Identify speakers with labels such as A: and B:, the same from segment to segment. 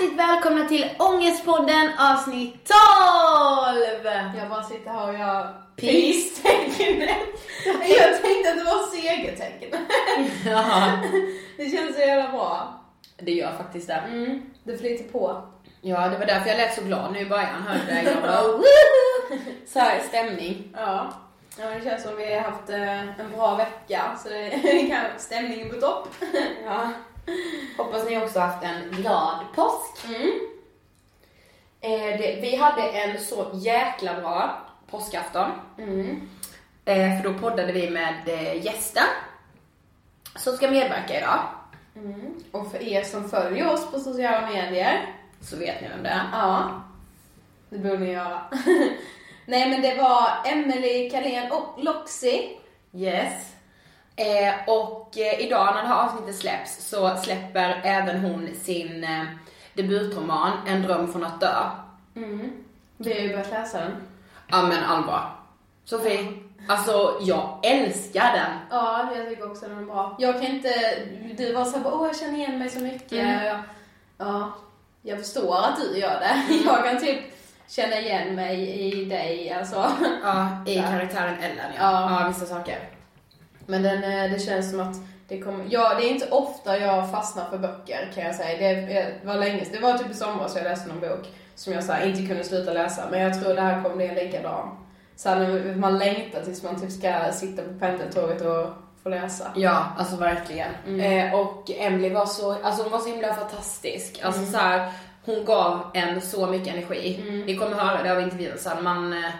A: hjärtligt välkomna till Ångestpodden avsnitt 12!
B: Jag bara sitter här och gör
A: Peace-tecknet.
B: Jag tänkte att det var segertecken.
A: Ja,
B: Det känns så jävla bra.
A: det gör faktiskt det.
B: Mm, det flyter på.
A: Ja, det var därför jag lät så glad nu i början. Hörde? Jag bara! Så här stämning.
B: Ja. ja, det känns som vi har haft eh, en bra vecka så det kanske stämningen på topp.
A: Ja. Hoppas ni också haft en glad påsk.
B: Mm.
A: Eh, det, vi hade en så jäkla bra påskafton.
B: Mm.
A: Eh, för då poddade vi med eh, gäster som ska medverka idag.
B: Mm. Och för er som följer oss på sociala medier,
A: Så vet ni vem det är.
B: ja, det borde ni göra. Nej men det var Emelie Kalén och Loxy.
A: Yes. Eh, och eh, idag när det här avsnittet släpps så släpper även hon sin eh, debutroman En dröm från att dö.
B: Mm. Vi har ju börjat läsa den.
A: Ja men allvar. Sofie, alltså jag älskar den.
B: Ja, jag tycker också den är bra. Jag kan inte, du var såhär åh jag känner igen mig så mycket.
A: Mm.
B: Jag, ja, jag förstår att du gör det. Jag kan typ känna igen mig i dig alltså.
A: Ja, i karaktären Ellen ja.
B: Ja.
A: Ja, vissa saker.
B: Men den, eh, det känns som att det kommer, ja det är inte ofta jag fastnar för böcker kan jag säga. Det eh, var länge det var typ i somras jag läste någon bok som jag så här, inte kunde sluta läsa. Men jag tror det här kommer bli en likadan. Så här, man längtar tills man typ ska sitta på pendeltåget och få läsa.
A: Ja, alltså verkligen.
B: Mm.
A: Eh, och Emily var så, alltså hon var så himla fantastisk. Alltså
B: Mm.
A: så här, hon gav en så mycket energi.
B: Mm.
A: Ni kommer höra det av intervjun sen. Man, eh,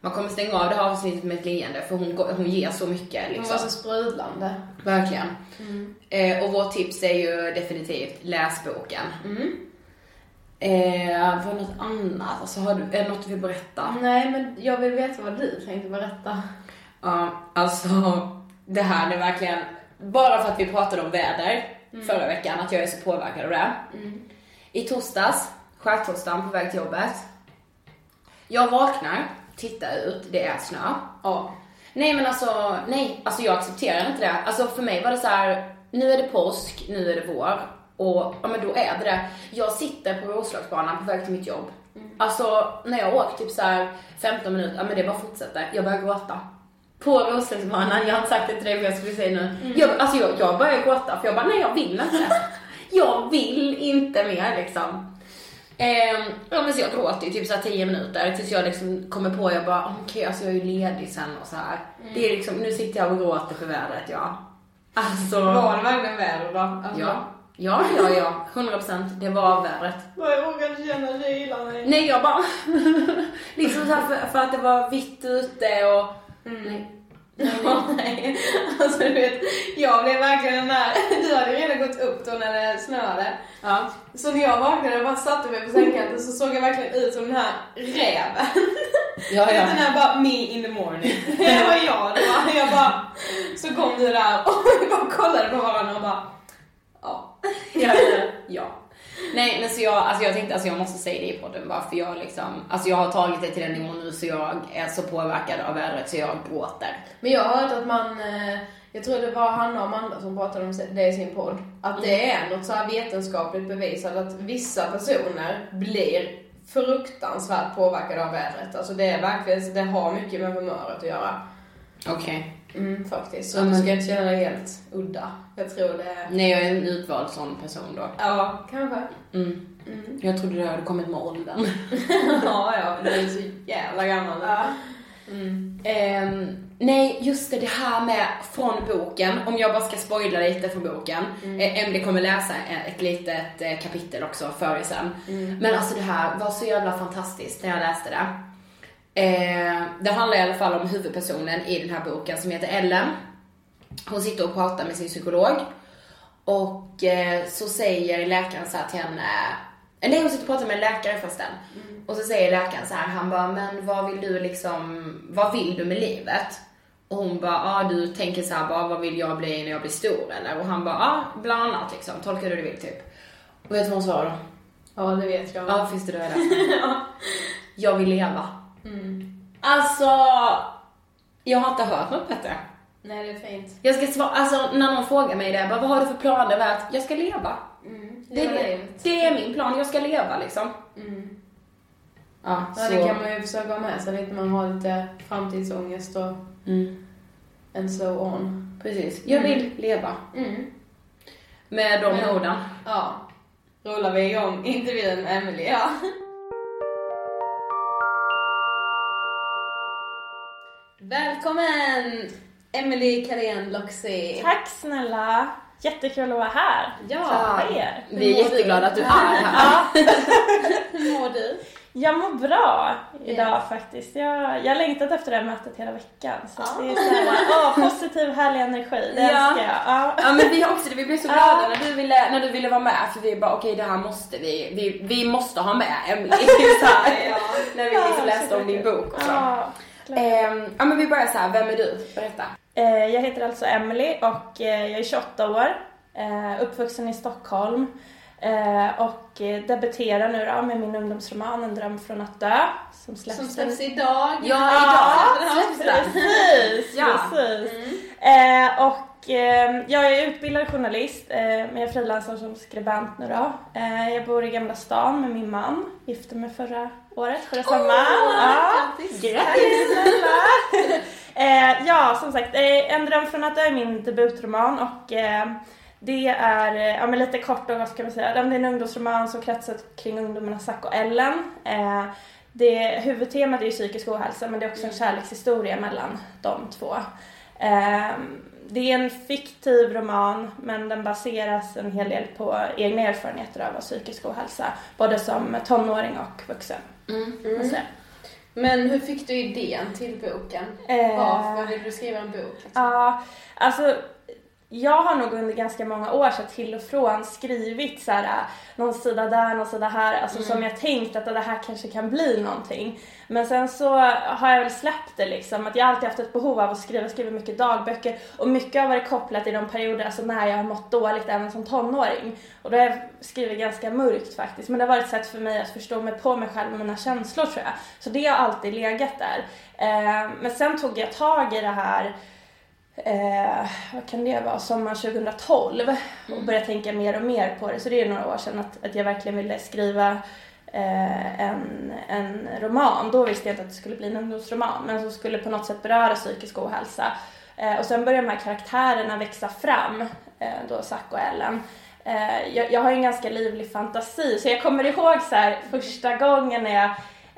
A: man kommer stänga av det här avsnittet med ett leende för hon, hon ger så mycket
B: Hon
A: liksom.
B: var så sprudlande.
A: Verkligen.
B: Mm.
A: Eh, och vårt tips är ju definitivt läs boken.
B: Mm.
A: Eh, var det något annat? Alltså har du, är det något du vill berätta?
B: Nej, men jag vill veta vad du tänkte berätta.
A: Ja, alltså det här är verkligen, bara för att vi pratade om väder förra veckan, att jag är så påverkad av det. I torsdags, skärtorsdagen på väg till jobbet. Jag vaknar, tittar ut, det är snö.
B: Ja.
A: Nej men alltså, nej, alltså jag accepterar inte det. Alltså för mig var det så här: nu är det påsk, nu är det vår. Och ja men då är det det. Jag sitter på Roslagsbanan på väg till mitt jobb. Alltså när jag åker typ så här 15 minuter, ja men det bara fortsätter. Jag börjar gråta. På Roslagsbanan, jag har inte sagt det till dig men jag skulle säga nu. Jag, alltså jag, jag börjar gråta för jag bara, nej jag vill inte. jag vill inte mer liksom. Ehm, ja men så jag gråter ju typ så här 10 minuter tills jag liksom kommer på, jag bara okej alltså jag är ju ledig sen och så här. Det är liksom, nu sitter jag och gråter för vädret ja. Alltså.
B: Var det verkligen väder då? Alltså,
A: Ja. Ja, ja, ja. 100 procent. Det var vädret.
B: Jag vågar inte känna kylan. nej.
A: Nej, jag bara... liksom så här för, för att det var vitt ute och... Nej.
B: Ja, nej. Alltså du vet, jag blev verkligen den där, du hade ju redan gått upp då när det snöade.
A: Ja.
B: Så när jag vaknade och bara satte mig på sängkanten så såg jag verkligen ut som den här räven.
A: Ja, ja.
B: Den här bara, me in the morning. Det var jag, det var, jag bara, så kom du där och vi bara kollade på varandra och bara, ja.
A: ja, ja, ja. Nej, men så jag, alltså jag tänkte, alltså jag måste säga det i podden bara för jag liksom, alltså jag har tagit det till den nivån nu så jag är så påverkad av vädret så jag gråter.
B: Men jag har hört att man, eh, jag tror det var Hanna och Amanda som pratade om det i sin podd, att det är något så här vetenskapligt bevisat att vissa personer blir fruktansvärt påverkade av vädret. Alltså det är verkligen, det har mycket med humöret att göra.
A: Okej.
B: Mm, faktiskt. Så
A: Ja,
B: du ska inte känna dig helt udda. Jag tror det.
A: Nej, jag är en utvald sån person då.
B: Ja, kanske.
A: Mm.
B: Mm.
A: Jag trodde det hade kommit med åldern.
B: ja, ja, du är så jävla gammal.
A: Ja. Ehm, nej, just det, det här med från boken, om jag bara ska spoila lite från boken. Mm. Emily kommer läsa ett litet eh, kapitel också för er sen. Men alltså det här var så jävla fantastiskt när jag läste det. Eh, det handlar i alla fall om huvudpersonen i den här boken som heter Ellen. Hon sitter och pratar med sin psykolog. Och eh, så säger läkaren så till henne, nej hon sitter och pratar med en läkare förresten. Mm. Och så säger läkaren så här, han bara, men vad vill du liksom, vad vill du med livet? Och hon bara, ah, du tänker så här, bara, vad vill jag bli när jag blir stor eller? Och han bara, ah, bland annat liksom, tolka hur du vill typ. Och vet du vad hon svarade
B: då? Ja det vet jag.
A: Ja, finns det då ja. Jag vill leva. Alltså, jag har inte hört något bättre.
B: Nej, det är fint.
A: Jag ska svara, alltså när någon frågar mig det, bara, vad har du för planer? Med att jag ska leva. Mm. Det, det, det, är min plan, jag ska leva liksom. Mm.
B: Ja, ja så. det kan man ju försöka ha med sig lite, man har lite framtidsångest och mm. and so on.
A: Precis, jag vill mm. leva. Mm. Med de Men, orden.
B: Ja. Rullar vi igång intervjun med Emelie. Ja. Välkommen Emelie Karén Loxi.
C: Tack snälla. Jättekul att vara här.
A: Ja, er. vi är jätteglada att du är här.
B: Hur mår du?
C: Jag mår bra idag yes. faktiskt. Jag, jag längtat efter det här mötet hela veckan. Så ah. det är såhär, åh, positiv härlig energi. Det ja. älskar jag.
A: Ja. ja men vi också det. Vi blev så glada ah. när, du ville, när du ville vara med. För vi bara, okej okay, det här måste vi. Vi, vi måste ha med Emelie. ja. När vi liksom läste om din bok och så. Ah. Eh, ja men vi börjar så här. vem är du? Berätta.
C: Eh, jag heter alltså Emily och eh, jag är 28 år. Eh, uppvuxen i Stockholm. Eh, och eh, debuterar nu då med min ungdomsroman En dröm från att dö.
B: Som släpps, som släpps idag.
A: Ja, idag släpps
C: den. Precis, ja. precis. Mm. Eh, och eh, jag är utbildad journalist, eh, men jag frilansar som skribent nu då. Jag bor i Gamla stan med min man, gifte mig förra året, förra sommaren. Oh,
B: ja. Grattis!
C: Grattis! ja, som sagt, En dröm från att dö är min debutroman och det är, eh, ja men lite kort och vad ska man säga, det är en ungdomsroman som kretsar kring ungdomarna Zack och Ellen. Eh, det, huvudtemat är ju psykisk ohälsa men det är också en kärlekshistoria mellan de två. Eh, det är en fiktiv roman men den baseras en hel del på egna erfarenheter av psykisk ohälsa. Både som tonåring och vuxen. Mm. Mm.
B: Men hur fick du idén till boken? Eh, Varför ville du skriva en bok?
C: Liksom? Ja, alltså jag har nog under ganska många år så till och från skrivit så här, äh, någon sida där, någon sida här, alltså mm. som jag tänkt att det här kanske kan bli någonting. Men sen så har jag väl släppt det liksom, att jag alltid haft ett behov av att skriva, skriva mycket dagböcker och mycket har varit kopplat i de perioder, alltså när jag har mått dåligt även som tonåring. Och då har jag skrivit ganska mörkt faktiskt, men det har varit ett sätt för mig att förstå mig på mig själv och mina känslor tror jag. Så det har alltid legat där. Eh, men sen tog jag tag i det här eh, vad kan det vara, sommaren 2012 och mm. började tänka mer och mer på det. Så det är några år sedan att, att jag verkligen ville skriva eh, en, en roman. Då visste jag inte att det skulle bli en ungdomsroman men som skulle på något sätt beröra psykisk ohälsa. Eh, och sen började de här karaktärerna växa fram, eh, då Zack och Ellen. Eh, jag, jag, har en ganska livlig fantasi så jag kommer ihåg så här, första gången när jag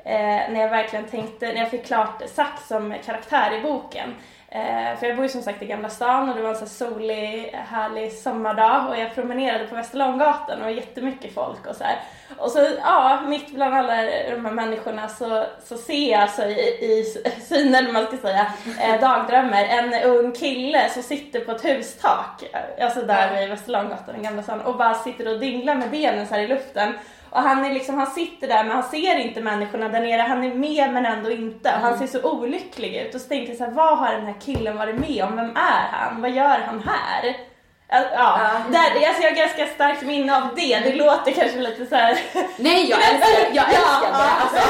C: Eh, när jag verkligen tänkte, när jag fick klart Zack som karaktär i boken. Eh, för jag bor ju som sagt i Gamla stan och det var en så solig, härlig sommardag och jag promenerade på Västerlånggatan och jättemycket folk och så här. Och så, ja, mitt bland alla de här människorna så, så ser jag alltså i, i synen, man ska säga, eh, dagdrömmer, en ung kille som sitter på ett hustak, alltså där vid Västerlånggatan i Gamla stan och bara sitter och dinglar med benen så här i luften och han, är liksom, han sitter där men han ser inte människorna där nere. Han är med men ändå inte. Och han mm. ser så olycklig ut. Och så tänker jag så här, vad har den här killen varit med om? Vem är han? Vad gör han här? Ja, mm. där, alltså jag har ganska starkt minne av det. Det låter kanske lite så här...
A: Nej, jag älskar, jag älskar ja, det. Alltså.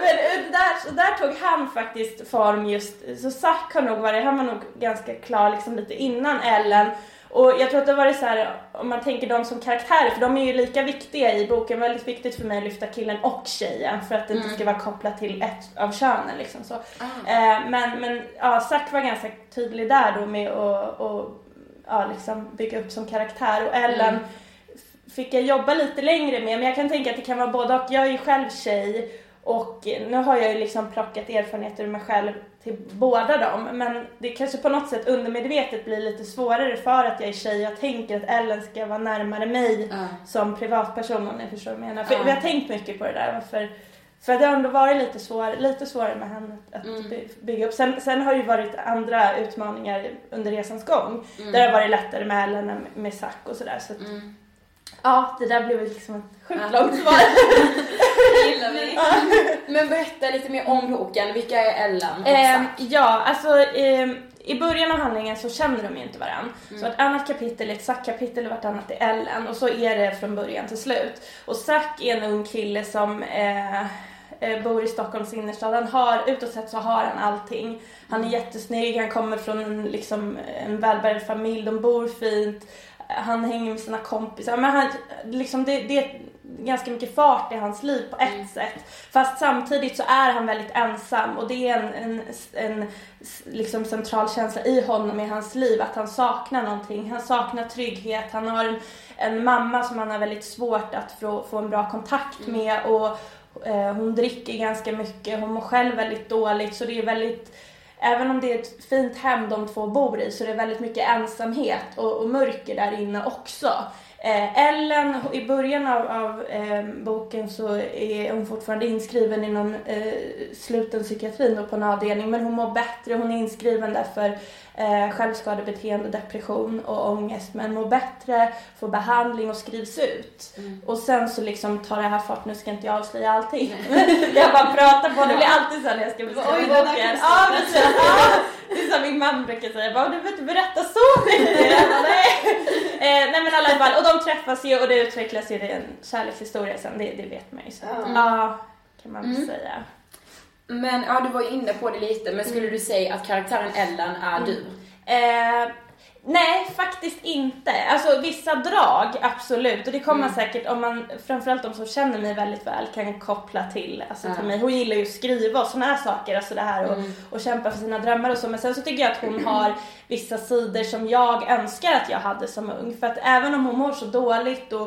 C: Men där, så där tog han faktiskt form just, så Zack har nog varit, han var nog ganska klar liksom lite innan Ellen. Och jag tror att det har varit så här, om man tänker dem som karaktärer, för de är ju lika viktiga i boken. Väldigt viktigt för mig att lyfta killen och tjejen för att det inte mm. ska vara kopplat till ett av könen liksom så. Eh, men, men ja, Zack var ganska tydlig där då med att och, ja, liksom bygga upp som karaktär och Ellen mm. fick jag jobba lite längre med men jag kan tänka att det kan vara både och. Jag är ju själv tjej Och nu har jag ju liksom plockat erfarenheter ur mig själv till båda dem. Men det kanske på något sätt undermedvetet blir lite svårare för att jag är tjej. Jag tänker att Ellen ska vara närmare mig
A: Ja.
C: som privatperson om ni förstår vad jag menar. För
A: Ja.
C: vi har tänkt mycket på det där. För, för det har ändå varit lite, svår, lite svårare med henne att
A: Mm.
C: by- bygga upp. Sen, sen har det ju varit andra utmaningar under resans gång.
A: Mm.
C: Där det har varit lättare med Ellen än med Zack och sådär. Så att,
A: Mm.
C: Ja, det där blev liksom ett sjukt långt svar.
A: Det gillar vi. Men berätta lite mer om boken. Vilka är Ellen och
C: Eh, ja, alltså eh, i början av handlingen så känner de ju inte varandra.
A: Mm.
C: Så vartannat kapitel är ett Zack-kapitel och vartannat är Ellen och så är det från början till slut. Och Zack är en ung kille som eh, eh, bor i Stockholms innerstad. Han har, utåt sett så har han allting. Han
A: Mm.
C: är jättesnygg, han kommer från en, liksom, en välbärgad familj, de bor fint. Han hänger med sina kompisar. Men han, liksom, det, det är ganska mycket fart i hans liv på ett
A: Mm.
C: sätt. Fast samtidigt så är han väldigt ensam och det är en, en, en liksom central känsla i honom i hans liv att han saknar någonting. Han saknar trygghet. Han har en, en mamma som han har väldigt svårt att få, få en bra kontakt med och eh, hon dricker ganska mycket. Hon mår själv väldigt dåligt så det är väldigt Även om det är ett fint hem de två bor i så är det väldigt mycket ensamhet och, och mörker där inne också. Eh, Ellen, i början av, av eh, boken så är hon fortfarande inskriven i någon eh, sluten psykiatri då på en avdelning men hon mår bättre. Hon är inskriven där för eh, självskadebeteende, depression och ångest men mår bättre, får behandling och skrivs ut.
A: Mm.
C: Och sen så liksom tar det här fart, nu ska inte jag avslöja allting. jag bara pratar på, det blir alltid så när jag ska beskriva
B: Oj,
C: boken. Ja, precis. Ja, det är som min man brukar säga, bara, du behöver inte berätta så mycket. Jag bara, nej. Eh, nej men i alla fall, och de träffas ju och det utvecklas ju, det är en kärlekshistoria sen, det, det vet man ju. Så.
B: Ja.
C: Ja, kan man väl
A: Mm.
C: säga.
A: Men ja, du var ju inne på det lite, men skulle du säga att karaktären Ellen är du?
C: Eh, nej, faktiskt inte. Alltså vissa drag, absolut. Och det kommer man
A: Mm.
C: säkert, om man, framförallt de som känner mig väldigt väl, kan koppla till, alltså, till mig. Hon gillar ju att skriva och såna här saker, alltså det här och,
A: Mm.
C: och kämpa för sina drömmar och så. Men sen så tycker jag att hon har vissa sidor som jag önskar att jag hade som ung. För att även om hon mår så dåligt och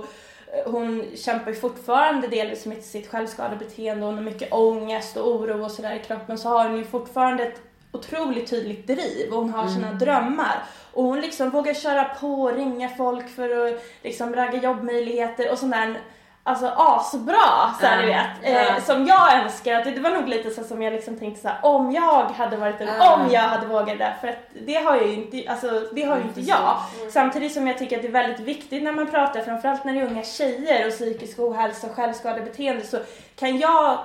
C: eh, hon kämpar ju fortfarande delvis med sitt självskadebeteende och hon har mycket ångest och oro och sådär i kroppen så har hon ju fortfarande ett otroligt tydligt driv och hon har sina drömmar. Och hon liksom vågar köra på och ringa folk för att liksom ragga jobbmöjligheter och sånt där Alltså asbra, så här,
A: Ja,
C: du vet. Eh, som jag önskar, att det, det var nog lite så som jag liksom tänkte så här, om jag hade varit
A: Ja.
C: om jag hade vågat det. För att det har jag ju inte, alltså det har ju inte jag. Samtidigt som jag tycker att det är väldigt viktigt när man pratar, framförallt när det är unga tjejer och psykisk ohälsa och självskadebeteende så kan jag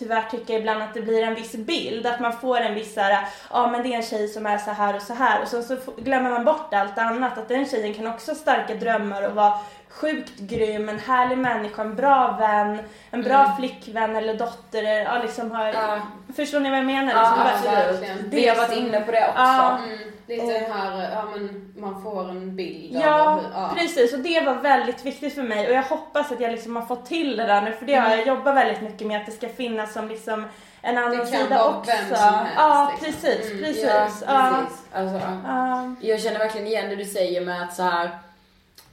C: tyvärr tycka ibland att det blir en viss bild, att man får en viss såhär, ja men det är en tjej som är så här och så här och sen så glömmer man bort allt annat, att den tjejen kan också ha starka drömmar och vara sjukt grym, en härlig människa, en bra vän, en bra flickvän eller dotter, ja liksom har,
A: Ja.
C: förstår ni vad jag menar?
A: Ja,
C: Liksom,
A: absolut.
B: verkligen.
A: Vi har varit
C: som-
A: inne på det också.
C: Ja.
B: Mm, lite den här, ja men man får en bild
C: Ja,
B: av hur, ja.
C: precis. Och det var väldigt viktigt för mig. Och jag hoppas att jag liksom har fått till det där nu. För det har
A: Mm.
C: jag jobbat väldigt mycket med. Att det ska finnas som liksom en annan
B: Det kan
C: sida
B: vara
C: också.
B: vem som helst,
C: ja,
B: liksom.
C: precis.
B: Mm,
C: precis.
A: Ja,
C: Ja,
A: precis. Alltså, ja.
C: ja.
A: Jag känner verkligen igen det du säger med att så här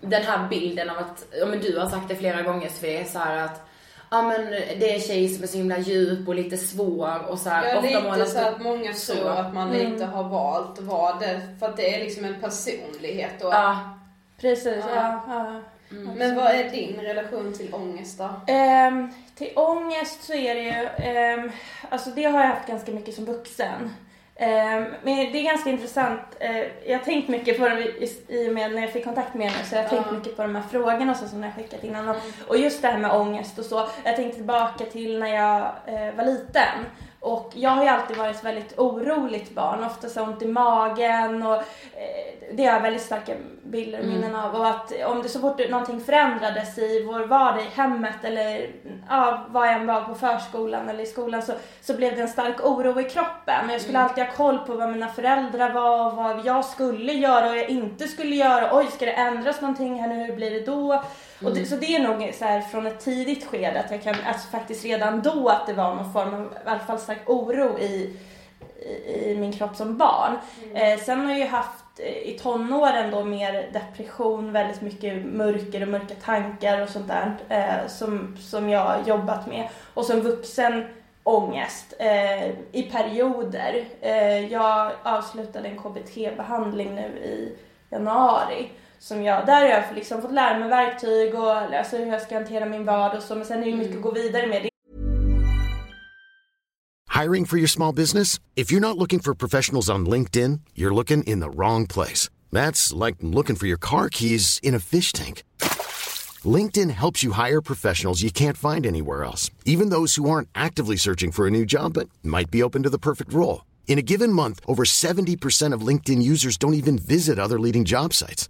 A: den här bilden av att, ja men du har sagt det flera gånger Sofie, så här att ja men det är en tjej som är så himla djup och lite svår och så här,
B: Ja,
A: ofta
B: lite
A: målas
B: så att många
A: så.
B: tror att man
C: Mm.
B: lite har valt att vara det för att det är liksom en personlighet och
A: Ja.
C: precis.
B: Ja.
C: Ja. Ja,
B: Men vad är din relation till ångest då?
C: Ehm, till ångest så är det ju, ehm, alltså det har jag haft ganska mycket som vuxen. Ehm, men det är ganska intressant, eh, jag har tänkt mycket på det i, och med när jag fick kontakt med henne så jag har tänkt mycket på de här frågorna och så som jag skickat innan. Och, och just det här med ångest och så. Jag tänkte tillbaka till när jag eh, var liten. Och jag har ju alltid varit ett väldigt oroligt barn, ofta så ont i magen och eh, det har jag väldigt starka bilder och minnen av. Och att om det så fort någonting förändrades i vår vardag i hemmet eller ja, var jag än var på förskolan eller i skolan så, så blev det en stark oro i kroppen. Och jag skulle alltid ha koll på vad mina föräldrar var och vad jag skulle göra och jag inte skulle göra. Oj, ska det ändras någonting här nu? Hur blir det då? Och det, så det är nog så här från ett tidigt skede att jag kan, alltså faktiskt redan då att det var någon form av, i alla fall stark oro i, i, i min kropp som barn. Eh, sen har jag ju haft eh, i tonåren då mer depression, väldigt mycket mörker och mörka tankar och sånt där eh, som, som jag har jobbat med. Och som vuxen ångest eh, i perioder. Eh, jag avslutade en KBT-behandling nu i januari. Som jag, där har jag liksom fått lära mig verktyg och alltså hur jag ska hantera min vardag och så. Men sen är det mycket mm. att gå vidare med.
D: Hiring for your small business? If you're not looking for professionals on LinkedIn, you're looking in the wrong place. That's like looking for your car keys in a fish tank. LinkedIn helps you hire professionals you can't find anywhere else, even those who aren't actively searching for a new job but might be open to the perfect role. In a given month, over 70% of LinkedIn users don't even visit other leading job sites.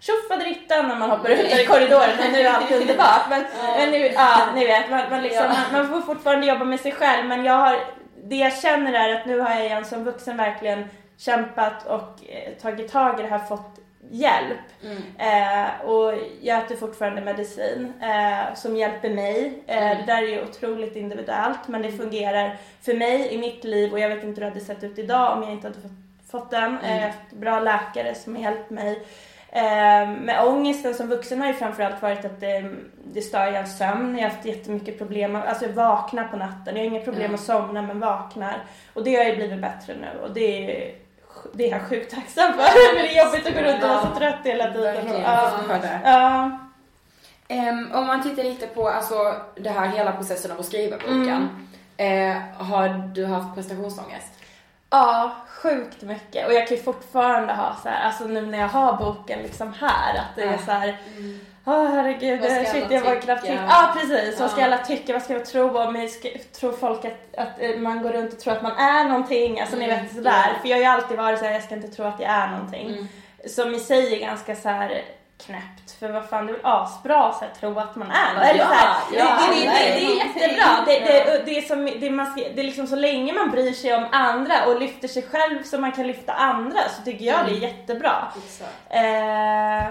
C: tjofaderittan när man hoppar ut där i korridoren och nu är allt underbart. Men, men nu, ja, ni vet, man, man, liksom, man, man får fortfarande jobba med sig själv men jag har, det jag känner är att nu har jag igen som vuxen verkligen kämpat och eh, tagit tag i det här, fått hjälp. Eh, och jag äter fortfarande medicin eh, som hjälper mig. Eh, Det där är ju otroligt individuellt men det fungerar för mig i mitt liv och jag vet inte hur det hade sett ut idag om jag inte hade fått, fått den. Eh, Jag har haft bra läkare som har hjälpt mig. Eh, med ångesten som vuxen har ju framförallt varit att det, det stör ens sömn. Jag har haft jättemycket problem, alltså jag vaknar på natten. Jag har inga problem att somna men vaknar. Och det har ju blivit bättre nu och det är det är jag sjukt tacksam för. Men det är jobbigt att gå runt och vara så trött hela tiden. Ja. Ja.
A: Ehm, om man tittar lite på alltså, det här hela processen av att skriva boken.
C: Mm.
A: Eh, har du haft prestationsångest?
C: Ja, sjukt mycket. Och jag kan ju fortfarande ha så här, alltså nu när jag har boken liksom här, att det är så här. Åh herregud,
A: Vad ska
C: shit jag var knappt. Ja precis, vad
A: Ja.
C: ska alla tycka, vad ska jag tro om mig? Tror folk att, att eh, man går runt och tror att man är någonting? Alltså ni
A: Mm,
C: vet sådär.
A: ja.
C: För jag har ju alltid varit såhär, jag ska inte tro att jag är någonting.
A: Mm.
C: Som i sig är ganska så här knäppt. För vad fan, det är väl asbra så här, tro att man är något.
A: Ja,
C: Eller så här,
A: ja,
C: det, det, det, det, är jättebra. Det, det,
A: Ja.
C: det, är som, det, man det är liksom så länge man bryr sig om andra och lyfter sig själv så man kan lyfta andra så tycker jag det är jättebra. Eh,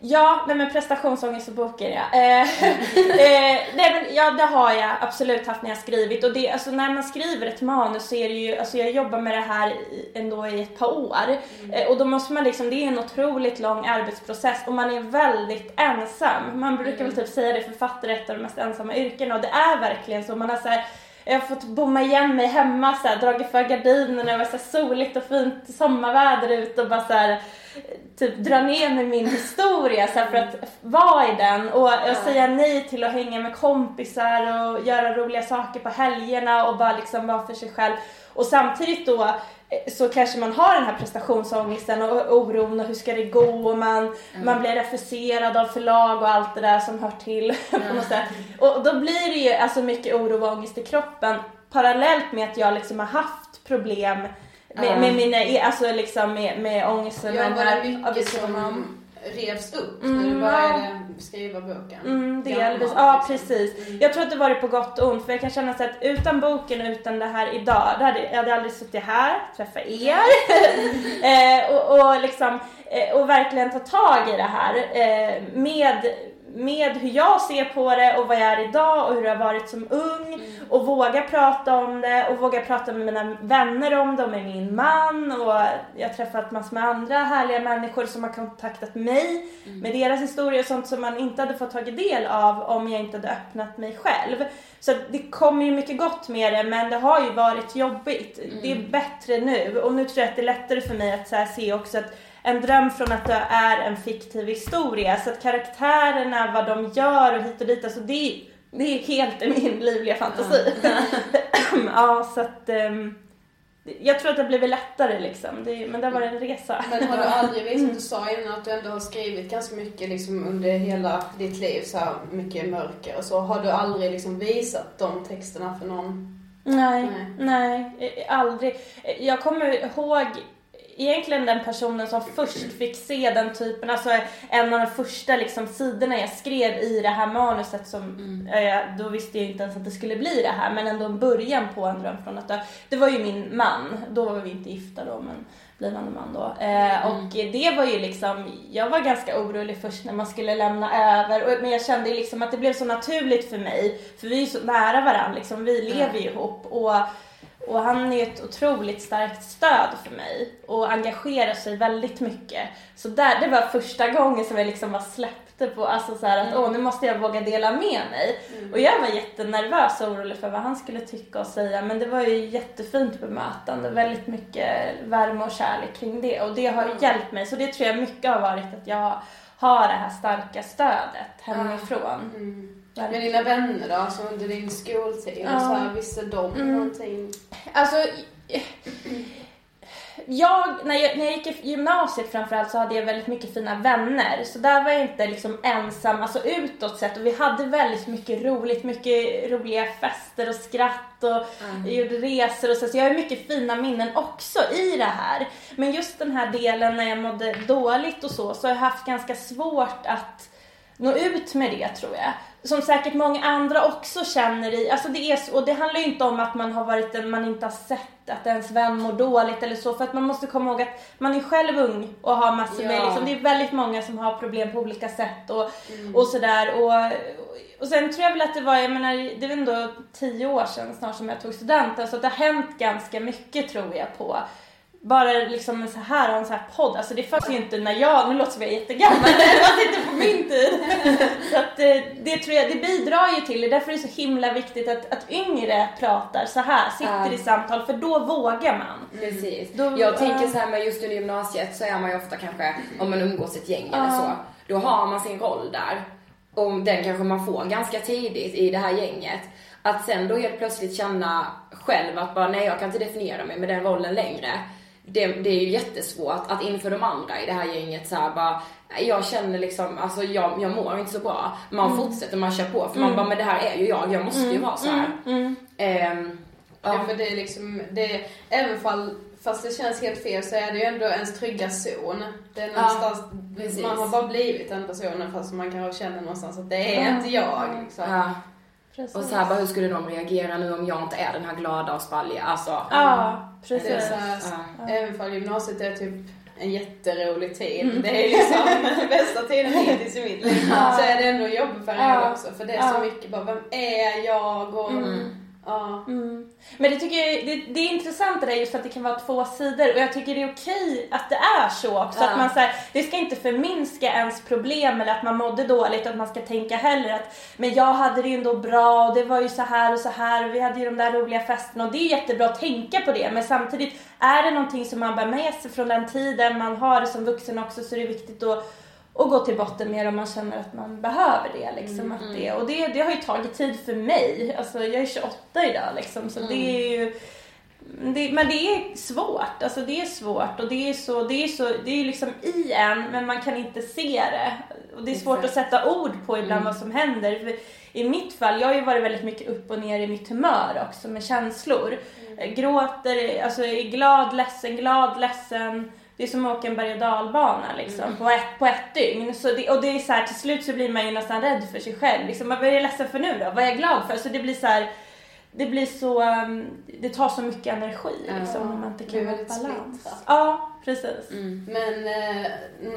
C: ja, nej men prestationsångest och boken ja. Eh, eh, nej men ja, det har jag absolut haft när jag skrivit och det, alltså när man skriver ett manus så är det ju, alltså jag jobbar med det här i, ändå i ett par år eh, och då måste man liksom, det är en otroligt lång arbetsprocess och man är väldigt ensam. Man brukar väl typ säga det, författare är ett av de mest ensamma yrkena och det är verkligen så. Man har så här, jag har fått bomma igen mig hemma, så här, dragit för gardinerna, det var så här soligt och fint sommarväder ute och bara så här, typ dra ner med min historia så för att vara i den och, och säga nej till att hänga med kompisar och göra roliga saker på helgerna och bara liksom vara för sig själv. Och samtidigt då eh, så kanske man har den här prestationsångesten och oron och hur ska det gå och man, man blir refuserad av förlag och allt det där som hör till på något sätt. Och då blir det ju alltså mycket oro och ångest i kroppen parallellt med att jag liksom har haft problem med,
A: Ja.
C: med mina, alltså liksom med, med ångesten.
A: Ja,
C: med
A: var
C: den
A: det
C: här
A: mycket som revs upp
C: Mm,
A: när du
C: ja.
A: började skriva boken?
C: Mm, delvis. Ja,
A: liksom.
C: precis. Jag tror att det var det på gott och ont. För jag kan känna så att utan boken och utan det här idag, då hade, jag hade aldrig suttit här, träffat er eh, och, och liksom eh, och verkligen ta tag i det här eh, med med hur jag ser på det och vad jag är idag och hur det har varit som ung och våga prata om det och våga prata med mina vänner om det och med min man och jag har träffat massor med andra härliga människor som har kontaktat mig med deras historia och sånt som man inte hade fått tagit del av om jag inte hade öppnat mig själv. Så det kommer ju mycket gott med det men det har ju varit jobbigt. Det är bättre nu och nu tror jag att det är lättare för mig att se också att en dröm från att det är en fiktiv historia. Så att karaktärerna, vad de gör och hit och dit, alltså det, är- det är helt min livliga fantasi. Ja, så att ehm, jag tror att det har blivit lättare liksom. Det, men det varit en resa.
E: Men har du aldrig, som du sa innan, att du ändå har skrivit ganska mycket liksom under hela ditt liv, så här mycket mörker och så. Har du aldrig liksom visat de texterna för någon?
C: Nej, nej, eh, aldrig. Jag kommer ihåg egentligen den personen som först fick se den typen, alltså en av de första liksom sidorna jag skrev i det här manuset som, eh, då visste jag inte ens att det skulle bli det här, men ändå en början på en dröm från att dö. Det var ju min man, då var vi inte gifta då, men blivande man då. Eh, Och det var ju liksom, jag var ganska orolig först när man skulle lämna över, och, men jag kände liksom att det blev så naturligt för mig, för vi är ju så nära varandra liksom, vi lever ju ihop. Och, och han är ett otroligt starkt stöd för mig och engagerar sig väldigt mycket. Så där, det var första gången som jag liksom bara släppte på, alltså så att åh nu måste jag våga dela med mig. Och jag var jättenervös och orolig för vad han skulle tycka och säga men det var ju jättefint bemötande, väldigt mycket värme och kärlek kring det och det har ju hjälpt mig. Så det tror jag mycket har varit att jag har det här starka stödet hemifrån.
E: Men dina vänner då, alltså under din skoltid,
C: Ja.
E: så här, visste de
C: Mm.
E: någonting?
C: Alltså, jag, när jag, när jag gick i gymnasiet framförallt så hade jag väldigt mycket fina vänner. Så där var jag inte liksom ensam, alltså utåt sett. Och vi hade väldigt mycket roligt, mycket roliga fester och skratt och jag gjorde resor och så. Så jag har mycket fina minnen också i det här. Men just den här delen när jag mådde dåligt och så, så har jag haft ganska svårt att nå ut med det tror jag. Som säkert många andra också känner i, alltså det är så, och det handlar ju inte om att man har varit en, man inte har sett att ens vän mår dåligt eller så, för att man måste komma ihåg att man är själv ung och har massor med,
E: Ja.
C: liksom, det är väldigt många som har problem på olika sätt och, och sådär. Och, och sen tror jag väl att det var, jag menar, det var ändå tio år sedan snart som jag tog studenten, så det har hänt ganska mycket tror jag på bara liksom så här, en så här podd, alltså det fanns ju inte när jag, nu låter som jag är jättegammal, men det fanns inte på min tid. Så att eh, det tror jag, det bidrar ju till det, därför är det så himla viktigt att, att yngre pratar så här, sitter
A: Ja.
C: i samtal, för då vågar man.
A: Precis.
C: Då-
A: jag tänker
C: ja.
A: så här med just under gymnasiet så är man ju ofta kanske, om man umgås ett gäng eller
C: Ja.
A: så, då har man sin roll där. Och den kanske man får ganska tidigt i det här gänget. Att sen då helt plötsligt känna själv att bara nej jag kan inte definiera mig med den rollen längre. Det, det är ju jättesvårt att inför de andra i det här gänget så här bara, "Nej, jag känner liksom, alltså jag, jag mår inte så bra. Man
E: Mm.
A: fortsätter, man kör på för
E: Mm.
A: man bara, men det här är ju jag, jag måste ju
E: Mm,
A: vara så här. Ehm,
E: Ja. för det är liksom, det, även fall, fast det känns helt fel så är det ju ändå ens trygga zon. Det är
A: Ja,
E: någonstans,
A: precis.
E: man har bara blivit den personen fast man kanske känner någonstans att det är
A: Ja.
E: inte jag. Liksom.
A: Ja. Och så här, bara, hur skulle de reagera nu om jag inte är den här glada och spralliga? Alltså,
C: Ja,
E: är
C: precis.
E: så här,
A: Ja.
E: Även fall gymnasiet är typ en jätterolig tid.
C: Mm.
E: Det är liksom bästa tiden hittills i mitt liv.
C: Ja.
E: Så är det ändå jobbig period
C: Ja.
E: också. För det är så mycket bara, vem är jag? Och,
C: Mm.
E: Ja.
C: Mm. Men det tycker jag, det, det är intressant det där just att det kan vara två sidor och jag tycker det är okej att det är så också.
A: Ja.
C: Att man så här, det ska inte förminska ens problem eller att man mådde dåligt och att man ska tänka heller att men jag hade det ju ändå bra och det var ju så här och så här och vi hade ju de där roliga festerna och det är jättebra att tänka på det men samtidigt är det någonting som man bär med sig från den tiden man har det som vuxen också så är det viktigt att och gå till botten med det om man känner att man behöver det. Liksom, att det och det, det har ju tagit tid för mig. Alltså, jag är 28 idag liksom, så det är ju det, men det är svårt, alltså det är svårt och det är så, det är så, det är liksom i en men man kan inte se det. Och det är svårt att sätta ord på ibland vad som händer. För I mitt fall, jag har ju varit väldigt mycket upp och ner i mitt humör också med känslor. Jag Gråter, alltså är glad, ledsen, glad, ledsen. Det är som att åka en berg och dalbana liksom, på, ett, på ett dygn. Så det, och det är så här, till slut så blir man ju nästan rädd för sig själv. Liksom, vad är jag ledsen för nu då? Vad är jag glad för? Så det blir så här, det blir så, um, det tar så mycket energi liksom, när man inte kan ha balans.
E: splittrat.
C: Ja, precis.
E: Men eh,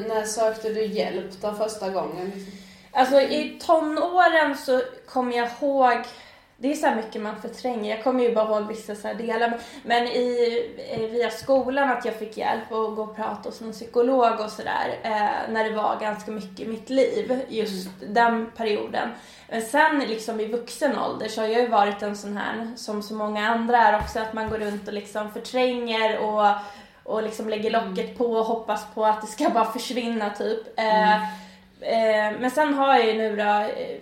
E: när sökte du hjälp då första gången?
C: Alltså i tonåren så kommer jag ihåg det är så här mycket man förtränger. Jag kommer ju bara ihåg vissa så här delar. Men i, via skolan att jag fick hjälp att gå och prata hos en psykolog och sådär. Eh, när det var ganska mycket i mitt liv, just mm. den perioden. Men sen liksom i vuxen ålder så har jag ju varit en sån här, som så många andra är också, att man går runt och liksom förtränger och, och liksom lägger locket på och hoppas på att det ska bara försvinna typ. Eh, mm. eh, men sen har jag ju nu då eh,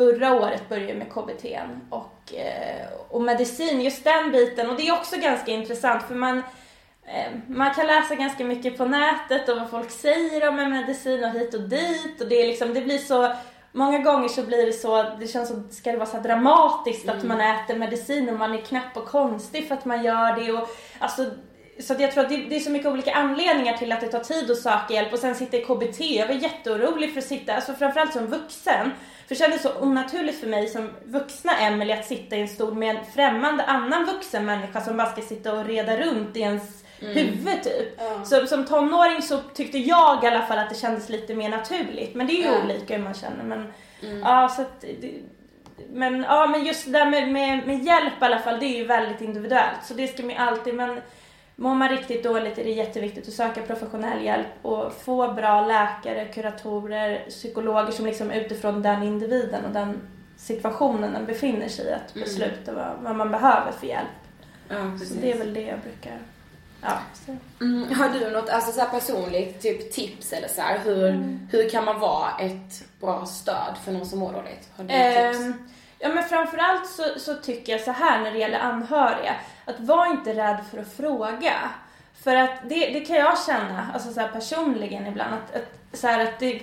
C: förra året började med KBT och, eh, och medicin, just den biten. Och det är också ganska intressant för man, eh, man kan läsa ganska mycket på nätet och vad folk säger om en medicin och hit och dit. Och det, är liksom, det blir så, många gånger så blir det så, det känns som, ska det vara så dramatiskt mm. att man äter medicin och man är knäpp och konstig för att man gör det. Och, alltså, så jag tror att det, det, är så mycket olika anledningar till att det tar tid att söka hjälp och sen sitta i KBT. Jag var jätteorolig för att sitta, alltså framförallt som vuxen. För det kändes så onaturligt för mig som vuxna Emelie att sitta i en stol med en främmande annan vuxen människa som bara ska sitta och reda runt i ens mm. huvud typ. Ja. Så, som tonåring så tyckte jag i alla fall att det kändes lite mer naturligt. Men det är ju ja. olika hur man känner. Men, mm. ja, så att, men, ja, men just det där med, med, med hjälp i alla fall, det är ju väldigt individuellt. Så det ska man ju alltid, men Mår man riktigt dåligt är det jätteviktigt att söka professionell hjälp och få bra läkare, kuratorer, psykologer som liksom utifrån den individen och den situationen den befinner sig i att mm. besluta mm. vad, vad, man behöver för hjälp. Ja, så det är väl det jag brukar Ja,
A: mm, har du något alltså, så personligt typ tips eller så här, hur, mm. hur kan man vara ett bra stöd för någon som mår dåligt? Har du
C: um, tips? Ja men framförallt så, så tycker jag så här när det gäller anhöriga att var inte rädd för att fråga. För att det, det kan jag känna, alltså så personligen ibland, att, att, så att det,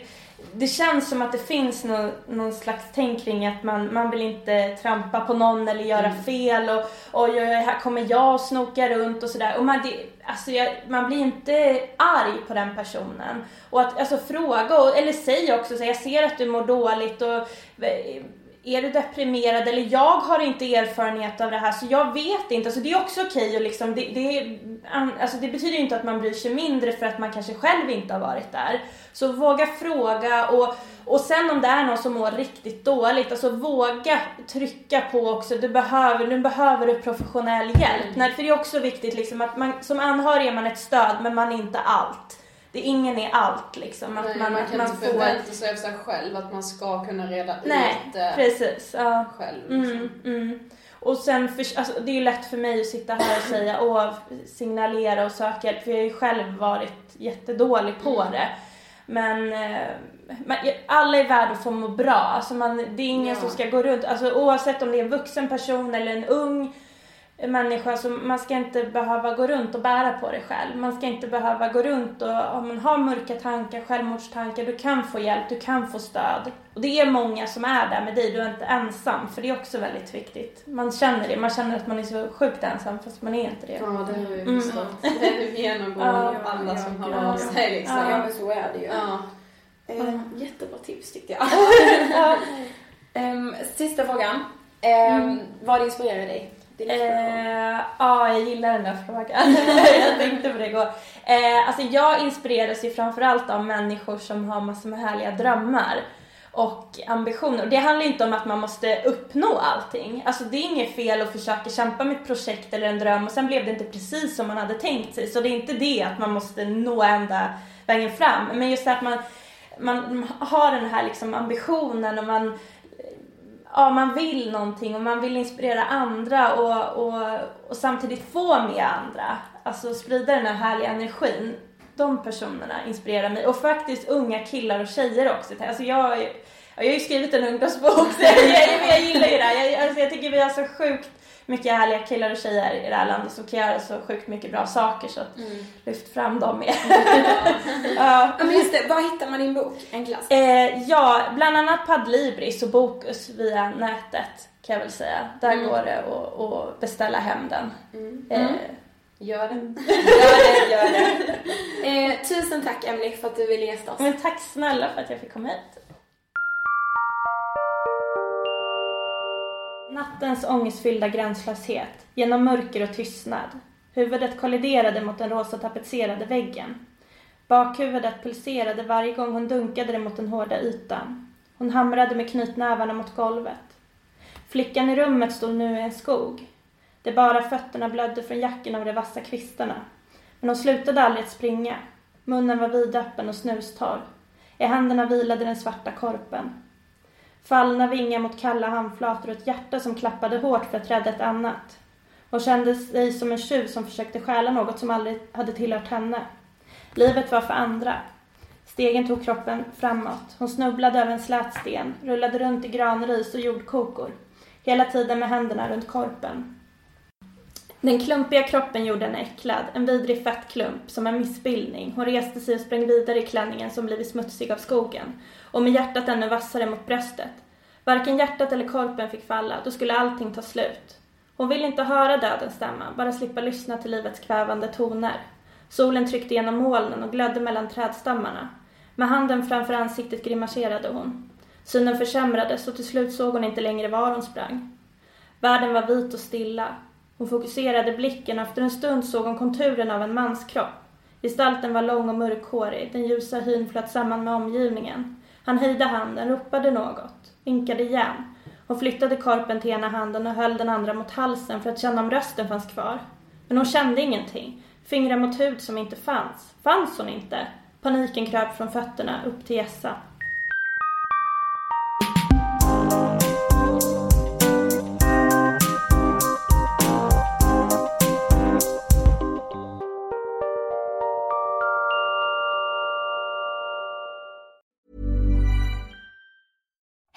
C: det känns som att det finns någon, någon slags tänk kring att man, man vill inte trampa på någon eller göra mm. fel och oj, här kommer jag och snoka runt och sådär. Och man, det, alltså jag, man blir inte arg på den personen. Och att alltså fråga, och, eller säg också så jag ser att du mår dåligt och är du deprimerad eller jag har inte erfarenhet av det här så jag vet inte. Alltså det är också okej och liksom, det, det, alltså det betyder inte att man bryr sig mindre för att man kanske själv inte har varit där. Så våga fråga och, och sen om det är någon som mår riktigt dåligt, alltså våga trycka på också. Du behöver, nu behöver du professionell hjälp. Mm. Nej, för det är också viktigt liksom att man, som anhörig är man ett stöd men man är inte allt det, ingen är allt liksom. Att
E: Nej, man, man kan man inte får... förvänta sig av sig själv att man ska kunna reda
C: Nej,
E: ut det
C: precis. Ja.
E: själv.
C: Liksom. Mm, mm. Och sen, för, alltså, det är ju lätt för mig att sitta här och säga och signalera och söka hjälp, för jag har ju själv varit jättedålig på mm. det. Men eh, man, alla är värda att få må bra. Alltså man, det är ingen ja. som ska gå runt, alltså, oavsett om det är en vuxen person eller en ung människa så man ska inte behöva gå runt och bära på det själv. Man ska inte behöva gå runt och om man har mörka tankar, självmordstankar, du kan få hjälp, du kan få stöd. Och det är många som är där med dig, du är inte ensam, för det är också väldigt viktigt. Man känner det, man känner att man är så sjukt ensam fast man är inte det.
E: Ja, det har vi mm. förstått. Mm. Det är genomgående ja, alla som har av sig liksom.
A: Ja, men så är det ju. Ja. Eh, jättebra tips tyckte jag. um, sista frågan. Um, mm. Vad inspirerar dig?
C: Eh, ja, jag gillar den där frågan. jag tänkte på det igår. Eh, alltså jag inspireras ju framförallt av människor som har massor med härliga drömmar och ambitioner. Det handlar inte om att man måste uppnå allting. Alltså det är inget fel att försöka kämpa med ett projekt eller en dröm och sen blev det inte precis som man hade tänkt sig. Så det är inte det att man måste nå ända vägen fram. Men just det att man, man har den här liksom ambitionen och man ja, man vill någonting och man vill inspirera andra och, och, och samtidigt få med andra. Alltså sprida den här härliga energin. De personerna inspirerar mig. Och faktiskt unga killar och tjejer också. Alltså jag, jag har ju skrivit en ungdomsbok så jag, jag, jag gillar ju det. Jag, alltså jag tycker vi har så sjukt mycket härliga killar och tjejer i det här landet som kan göra så sjukt mycket bra saker så att mm. lyft fram dem mer.
A: ja. men just det, var hittar man din bok enklast?
C: Eh, ja, bland annat Padlibris och Bokus via nätet kan jag väl säga. Där mm. går det att, att beställa hem den.
A: Mm. Eh, mm. Gör det. gör det, gör det. Eh, tusen tack Emily för att du ville gästa oss.
C: Men tack snälla för att jag fick komma hit. Nattens ångestfyllda gränslöshet, genom mörker och tystnad. Huvudet kolliderade mot den rosa tapetserade väggen. Bakhuvudet pulserade varje gång hon dunkade det mot den hårda ytan. Hon hamrade med knytnävarna mot golvet. Flickan i rummet stod nu i en skog. De bara fötterna blödde från jacken av de vassa kvistarna. Men hon slutade aldrig att springa. Munnen var vidöppen och snustorr. I händerna vilade den svarta korpen. Fallna vingar mot kalla handflator och ett hjärta som klappade hårt för att rädda ett annat. Hon kände sig som en tjuv som försökte stjäla något som aldrig hade tillhört henne. Livet var för andra. Stegen tog kroppen framåt. Hon snubblade över en slät sten, rullade runt i granris och jordkokor. Hela tiden med händerna runt korpen. Den klumpiga kroppen gjorde henne äcklad, en vidrig fettklump, som en missbildning. Hon reste sig och sprang vidare i klänningen som blivit smutsig av skogen. Och med hjärtat ännu vassare mot bröstet. Varken hjärtat eller korpen fick falla, då skulle allting ta slut. Hon ville inte höra dödens stämma, bara slippa lyssna till livets kvävande toner. Solen tryckte genom molnen och glödde mellan trädstammarna. Med handen framför ansiktet grimaserade hon. Synen försämrades och till slut såg hon inte längre var hon sprang. Världen var vit och stilla. Hon fokuserade blicken och efter en stund såg hon konturen av en mans kropp. Gestalten var lång och mörkhårig, den ljusa hyn flöt samman med omgivningen. Han höjde handen, ropade något, vinkade igen. Hon flyttade korpen till ena handen och höll den andra mot halsen för att känna om rösten fanns kvar. Men hon kände ingenting. Fingrar mot hud som inte fanns. Fanns hon inte? Paniken kröp från fötterna upp till hjässan.